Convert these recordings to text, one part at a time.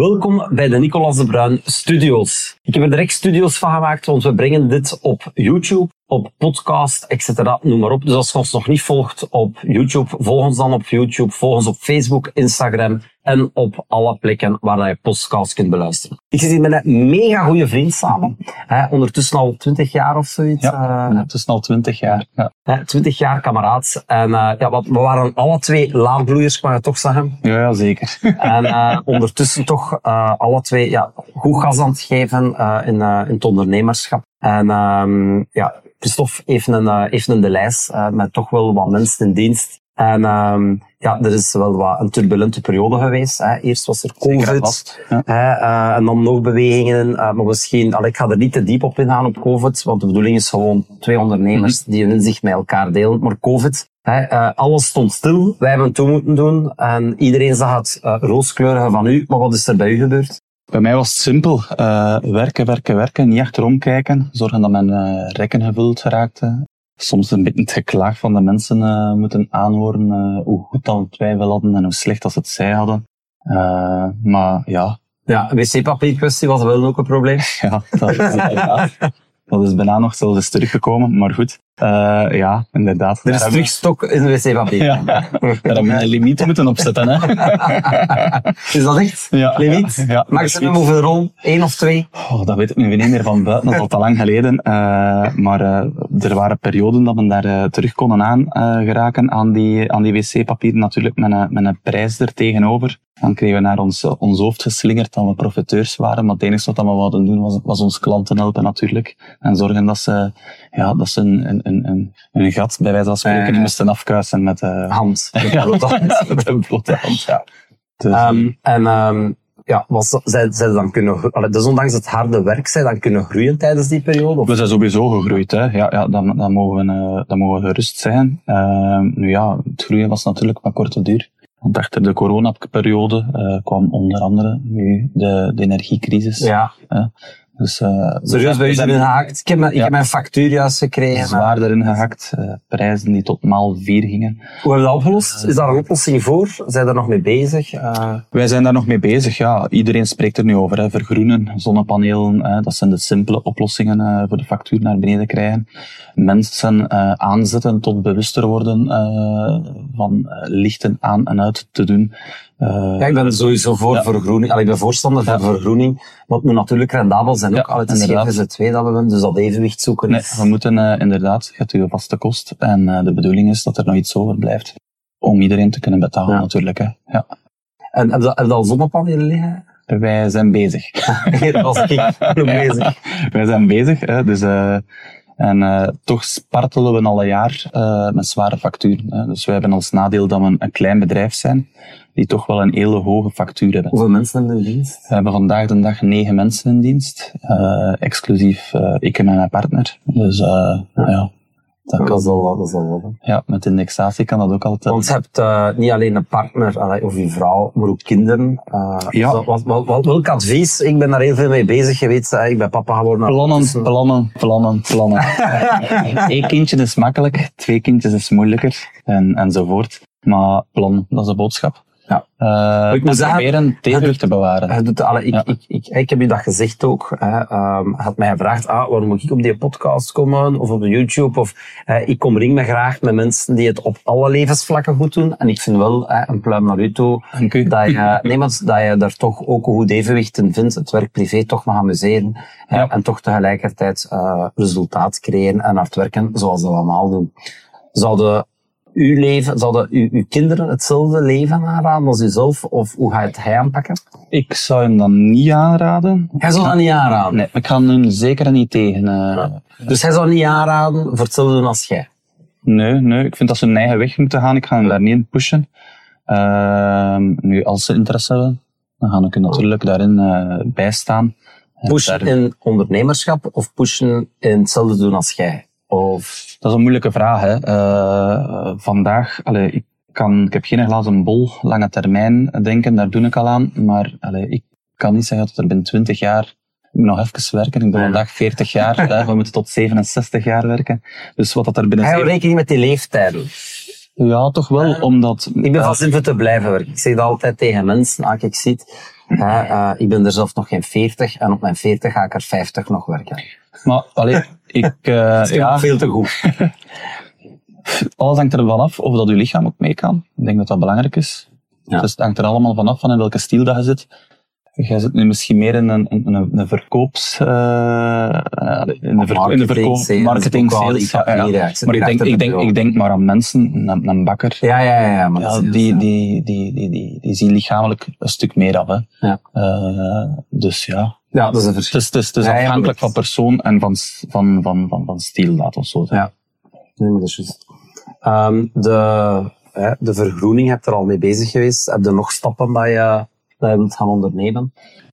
Welkom bij de Nicolas de Bruin Studios. Ik heb er direct studios van gemaakt, want we brengen dit op YouTube, op podcast, etc. Noem maar op. Dus als je ons nog niet volgt op YouTube, volg ons dan op YouTube, volg ons op Facebook, Instagram en op alle plekken waar je podcasts kunt beluisteren. Ik zit hier met een mega goede vriend samen. Hè, ondertussen al twintig jaar of zoiets. Ja, het is al twintig jaar. Ja, hè, twintig jaar kameraad. En eh, ja, wat- we waren alle twee laadbloeiers, kan je toch zeggen. ja, ja, zeker. En eh, ondertussen toch alle twee ja, goed gas aan het geven in, in het ondernemerschap. En ehm, ja, Christophe heeft een, heeft een de lijst eh, met toch wel wat mensen in dienst. En ehm, ja, er is wel wat een turbulente periode geweest. Hè. Eerst was er COVID. ja. Hè, eh, en dan nog bewegingen. maar misschien, allee, ik ga er niet te diep op ingaan op COVID, want de bedoeling is gewoon twee ondernemers Mhm. die een inzicht met elkaar delen. Maar COVID, hè, alles stond stil. Wij hebben het toe moeten doen. En iedereen zag het rooskleurige van u. Maar wat is er bij u gebeurd? Bij mij was het simpel. Eh, werken, werken, werken. Niet achterom kijken. Zorgen dat mijn eh, rekken gevuld raakten. Soms een beetje het geklaag van de mensen eh, moeten aanhoren. hoe goed dat we twijfel hadden en hoe slecht dat ze het zij hadden. Maar ja, Ja, wc-papier kwestie was wel ook een probleem. ja dat, is dat is bijna nog zelfs teruggekomen. Maar goed, Eh, ja, inderdaad. Er is Daar terug stok in de wc-papier. Ja, daar hebben we een limiet moeten opzetten. Hè? Is dat echt? Ja, Limiet? ja, Maximum hoeveel rol? Eén of twee? Oh, dat weet ik nu niet meer van buiten, dat is al te lang geleden. Eh, maar eh, er waren perioden dat we daar terug konden aan geraken aan die, aan die wc-papier. Natuurlijk met een, met een prijs er tegenover. Dan kregen we naar ons, eh, ons hoofd geslingerd dat we profiteurs waren. Maar het enige wat we wilden doen was, was ons klanten helpen natuurlijk. En zorgen dat ze, ja, dat ze een, een, een, een, gat, bij wijze van spreken, niet moesten afkuisen met, eh Hand. ja, met een blote hand. Ja. Dus, Ehm, en ehm, ja, was, zij, zij dan kunnen, allee, dus ondanks het harde werk, zij dan kunnen groeien tijdens die periode? Of? We zijn sowieso gegroeid, hè. Ja, ja dat, dat, mogen we, eh, dat mogen we gerust zijn. Ehm, nu ja, het groeien was natuurlijk maar korte duur. Want achter de coronaperiode eh, kwam onder andere nu de, de energiecrisis. Ja, Dus, eh, serieus bij u zijn erin gehaakt. Ik heb, mijn- ik Ja. heb mijn gekregen. zwaar erin gehakt. eh, prijzen die tot maal vier gingen. Hoe hebben we dat opgelost? Is daar een oplossing voor? Zijn er nog mee bezig? Eh, Wij zijn daar nog mee bezig. Ja, iedereen spreekt er nu over. Hè. Vergroenen, zonnepanelen, dat zijn de simpele oplossingen eh, voor de factuur naar beneden krijgen. Mensen eh, aanzetten tot bewuster worden eh, van eh, lichten aan en uit te doen. Eh, ja, ik ben sowieso voor Ja. vergroening. Allee, ik ben voorstander van vergroening. Maar het moet natuurlijk rendabel zijn ook. Allee, het is geen inderdaad. VZ2 dat we hebben, dus dat evenwicht zoeken nee, is... we moeten eh, inderdaad, je hebt je vaste kost. En eh, de bedoeling is dat er nog iets over blijft. Om iedereen te kunnen betalen natuurlijk. Hè. Ja. En heb je, heb je al zonnepanelen liggen? Wij zijn bezig. dat was ik bezig. Wij zijn bezig, hè, dus, en eh, toch spartelen we al een jaar eh, met zware facturen. Hè. Dus wij hebben als nadeel dat we een, een klein bedrijf zijn, die toch wel een hele hoge factuur hebben. Hoeveel mensen hebben in dienst? We hebben vandaag de dag negen mensen in dienst, eh, exclusief ik en mijn partner. Dus ja, dat kan, is al wat, dat is al wat. hè. ja, met indexatie kan dat ook altijd. Want je hebt eh, niet alleen een partner allee, of je vrouw, maar ook kinderen. Eh, Ja. wat, wat, wat, wat- welk advies? Ik ben daar heel veel mee bezig. Eh, ik ben papa geworden. Plannen, ondertussen. plannen, plannen, plannen. Eén kindje is makkelijk, twee kindjes is moeilijker en, enzovoort. Maar plan, dat is de boodschap. Ja. Eh, Ik moet proberen tegenwicht te bewaren. Doet, ik, Ja. ik, ik, ik heb je dat gezegd ook. Hè. Ehm, hij had mij gevraagd, ah, waarom moet ik op die podcast komen? Of op de YouTube? Of, eh, ik kom ring me graag met mensen die het op alle levensvlakken goed doen. En ik vind wel, een pluim naar u toe, dat je, nee, maar dat je daar toch ook een goed evenwicht in vindt. Het werk-privé toch mag amuseren. En toch tegelijkertijd eh, resultaat creëren en hard werken, zoals we allemaal doen. Zouden uw leven, zouden uw, uw kinderen hetzelfde leven aanraden als uzelf? Of hoe ga je het hij aanpakken? Ik zou hem dan niet aanraden. Hij zou dat niet aanraden. Nee, ik ga hem zeker niet tegen. eh. Dus hij zou niet aanraden voor hetzelfde doen als jij. Nee, nee, ik vind dat ze hun eigen weg moeten gaan. Ik ga hem daar niet in pushen. Ehm, nu, als ze interesse hebben, dan ga ik er natuurlijk daarin eh, bijstaan. En Pushen daar- in ondernemerschap of pushen in hetzelfde doen als jij? Of, Dat is een moeilijke vraag. Hè. Eh, vandaag, allee, ik, kan, ik heb geen glazen bol, lange termijn denken, daar doe ik al aan. Maar allee, ik kan niet zeggen dat er binnen 20 jaar ik moet nog even werken. Ik ben vandaag 40 jaar. hè. We moeten tot 67 jaar werken. Dus wat dat er binnen... zeven- rekening met die leeftijden. Ja, toch wel, omdat... Ik ben van zin voor te blijven werken. Ik zeg dat altijd tegen mensen, als ik zie. Eh, ik ben er zelf nog geen 40 en op mijn 40 ga ik er 50 nog werken. Maar, allee, ik, is ja, veel te goed. alles hangt er wel af of dat je lichaam ook mee kan. Ik denk dat dat belangrijk is. Ja. Dus het hangt er allemaal van af van in welke stijl dat je zit. Jij zit nu misschien meer in een, een, een, een verkoops... eh, in de, ver, in de verkoop, sales, marketing, sales. ja, ja. ik Maar ik denk, ik, de denk, ik denk maar aan mensen, een, een bakker. Ja, ja, ja. ja, maar Ja, dat is- die, die, die, die, die, die zien lichamelijk een stuk meer af. Hè. Ja. Eh, dus ja, ja, dat is een het verschil. is, het is, het is Ja, ja, afhankelijk van persoon en van, van, van, van, van stijl, laten we zo zeggen. Ja. Nee, maar dat is juist. Ehm, de, hè, de vergroening heb je er al mee bezig geweest. Heb je nog stappen dat je, dat je wilt gaan ondernemen?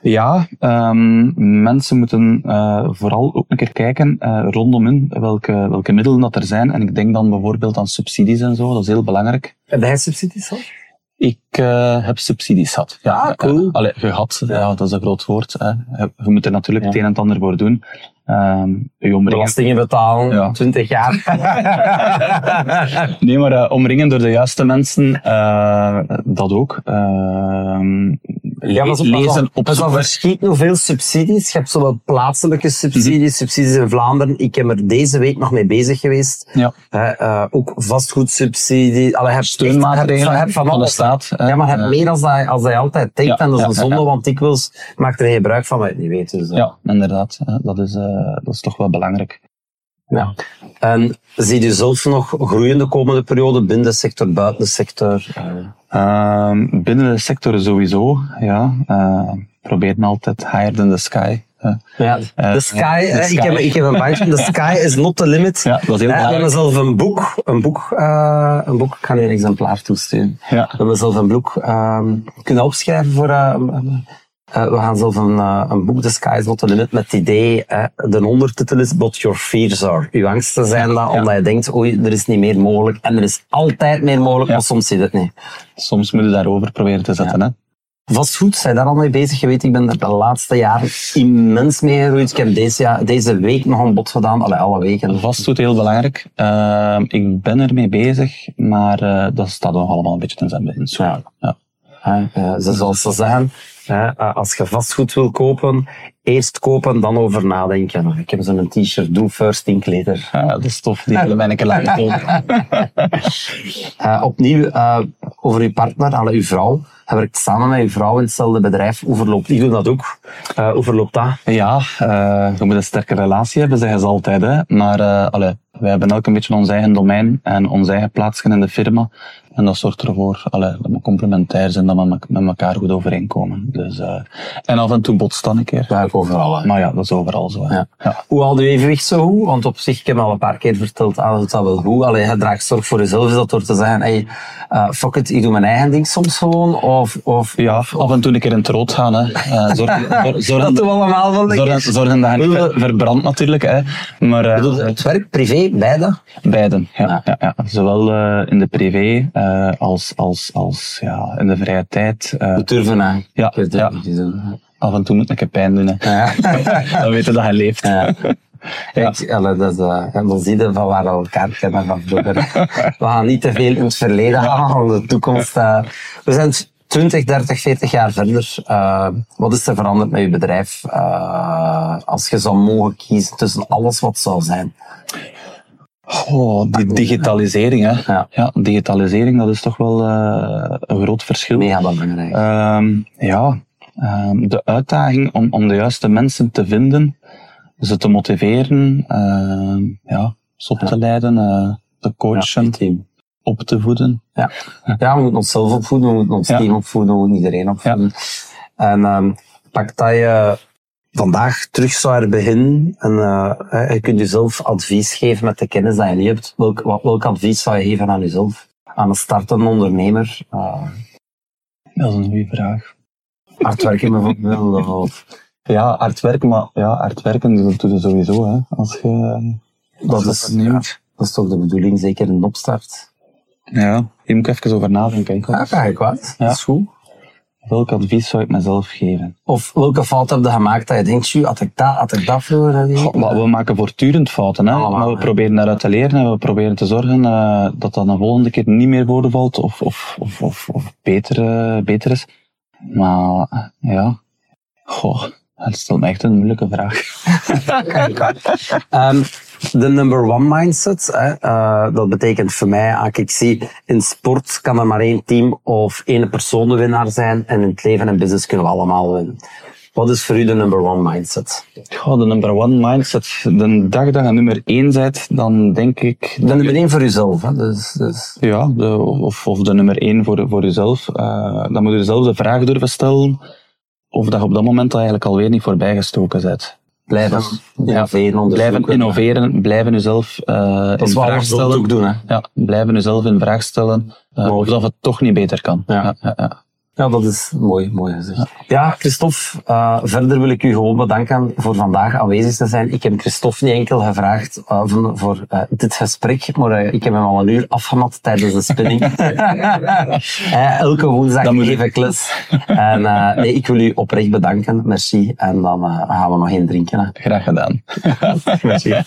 Ja, ehm, mensen moeten eh, vooral ook een keer kijken eh, rondom hun welke, welke middelen dat er zijn. En ik denk dan bijvoorbeeld aan subsidies en zo, dat is heel belangrijk. Heb jij subsidies al? Ik eh, heb subsidies gehad. Ja, Ah, cool. eh, allee, gehad, ja. dat is een groot woord. Hè. Je, moet er natuurlijk Ja. het een en het ander voor doen. Ehm omringen, Belastingen betalen, Ja. 20 jaar. nee, maar eh, omringen door de juiste mensen, dat ook. Ehm, Ja, maar zo- lezen, al opzoeken. verschieten hoeveel subsidies. Je hebt zowel plaatselijke subsidies, Mhm. subsidies in Vlaanderen. Ik heb er deze week nog mee bezig geweest. Ja. Hè, eh, ook vastgoedsubsidie. Allee, je hebt echt- Steunmaatregelen van de staat. Ja, maar je hebt Eh, meer als je altijd denkt. Ja, en dat is een zonde, want dikwijls maakt er gebruik van wat je niet weet. Dus, eh. Ja, inderdaad. Dat is, eh, dat is toch wel belangrijk. Ja. En zie je zelf nog groeien de komende periode binnen de sector, buiten de sector? Eh, Ehm, binnen de sector sowieso, ja. Eh probeer altijd higher than the sky. ja, Eh, de sky, de. Ik, heb, ik heb een bandje, the sky is not the limit. Ja, dat is heel we hebben zelf een boek, een boek, een boek, ik ga een exemplaar toesturen. Ja. We hebben zelf een boek ehm, kunnen opschrijven voor. Eh, we gaan zelf een, eh, een boek, The Sky is Not the Limit, met het idee. eh, de ondertitel is What Your Fears Are. Uw angsten zijn dat, omdat je denkt, oei, er is niet meer mogelijk. En er is altijd meer mogelijk, Ja. maar soms je het niet. Soms moet je daarover proberen te zetten. Hè. Vastgoed, zijn daar al mee bezig? Je weet, ik ben er de laatste jaren immens mee gegroeid. Ik heb deze, jaar, deze week nog een bod gedaan, alle, alle weken. Vastgoed heel belangrijk. Ehm, ik ben ermee bezig, maar dat staat nog allemaal een beetje ten zijn begin. Ja. Ja. Ze- zoals ze zeggen, als je vastgoed wil kopen, eerst kopen, dan over nadenken. Ik heb zo'n t-shirt, do first, think later. Dat is tof. Die willen mij een keer laten. Eh, opnieuw, eh, over uw partner, alle uw vrouw. Je werkt samen met uw vrouw in hetzelfde bedrijf. Hoe verloopt, ik doe dat ook. Eh, hoe verloopt dat? Ja, eh, je moet een sterke relatie hebben, zeggen ze altijd. Hè. Maar eh allee, wij hebben elk een beetje ons eigen domein en ons eigen plaatsje in de firma. En dat zorgt ervoor allee, dat we complementair zijn, dat we met- met elkaar goed overeenkomen. Dus, eh, en af en toe botst dan een keer. Ja, overal. hè. Maar ja, dat is overal zo. Ja. Ja. Hoe haal je evenwicht zo goed? Want op zich, ik heb al een paar keer verteld, ah, dat wel goed. Allee, je draagt zorg voor jezelf, is dat door te zeggen, hey, eh, fuck it, ik doe mijn eigen ding soms gewoon. Of, of, Ja, af en toe een keer in het rood gaan. Hè. Eh, zorg, dat doen we allemaal wel. ik. zorgen, dat je niet ver- verbrandt natuurlijk. Hè. Maar Bedoel, het werk, privé, beide? beiden. Ja, Ja. ja. Ja, Zowel in de privé eh, als, als, als ja, in de vrije tijd. eh, We durven aan. Ja, Ik ja. af en toe moet een keer pijn doen. Hè. Ja. Dan weten dat je leeft. Ja. Ik, dat is, ja, dan zie je van waar we elkaar kennen van vroeger. We gaan niet te veel in het verleden want de toekomst... we zijn 20, 30, 40 jaar verder. Wat is er veranderd met je bedrijf? Als je zou mogen kiezen tussen alles wat zou zijn. Oh, die digitalisering. Hè. Ja. Ja, digitalisering, dat is toch wel eh, een groot verschil. Mega belangrijk. Ehm, ja, ehm, de uitdaging om, om de juiste mensen te vinden, ze te motiveren, ehm, ja, ze op te leiden, eh, te coachen, Ja, team. op te voeden. Ja. ja, we moeten onszelf opvoeden, we moeten ons team opvoeden, we moeten iedereen opvoeden. En ehm, pak dat je vandaag terug zou beginnen en eh, je kunt jezelf advies geven met de kennis die je niet hebt. Welk, wat, welk advies zou je geven aan jezelf? Aan een startende ondernemer? eh, Dat is een goede vraag. hard werken bijvoorbeeld? Of, Ja, hard werken, maar ja, hard werken dat doe je sowieso. Hè. Als je, dat, als je is, neemt. dat is toch de bedoeling, zeker in de opstart? Ja, hier moet ik even over nadenken. Ja, ga je. Ja. Dat is goed. Welk advies zou ik mezelf geven? Of welke fout heb je gemaakt dat je denkt, "Tjoe, had ik dat, had ik dat vroeger gedaan?" Goh, maar we maken voortdurend fouten, hè? Maar we proberen daaruit te leren en we proberen te zorgen eh, dat dat een volgende keer niet meer voorvalt of, of, of, of, of beter, eh, beter is. Maar ja, goh, dat stelt me echt een moeilijke vraag. Ehm, de number one mindset, hè, eh, dat betekent voor mij, als ik zie, in sport kan er maar één team of één persoon de winnaar zijn en in het leven en business kunnen we allemaal winnen. Wat is voor u de number one mindset? Goh, de number one mindset. De dag dat je nummer één bent, dan denk ik... De nummer één voor uzelf. Hè? Dus, dus... Ja, de, of, of de nummer één voor, voor jezelf. Uh, dan moet je jezelf de vraag durven stellen of dat je op dat moment eigenlijk alweer niet voorbijgestoken bent. Blijven innoveren, blijven innoveren, blijven jezelf uh, in vraag stellen. Ook doen, hè? Ja, blijven jezelf in vraag stellen uh, of dat het toch niet beter kan. Ja. Ja, ja, ja, dat is mooi, mooi gezegd. Ja, Christophe, uh, verder wil ik u gewoon bedanken voor vandaag aanwezig te zijn. Ik heb Christophe niet enkel gevraagd uh, voor uh, dit gesprek, maar ik heb hem al een uur afgemat tijdens de spinning. elke woensdag Dan geef ik les. En nee, ik wil u oprecht bedanken. Merci. En dan gaan we nog één drinken. Hè. Graag gedaan. Merci.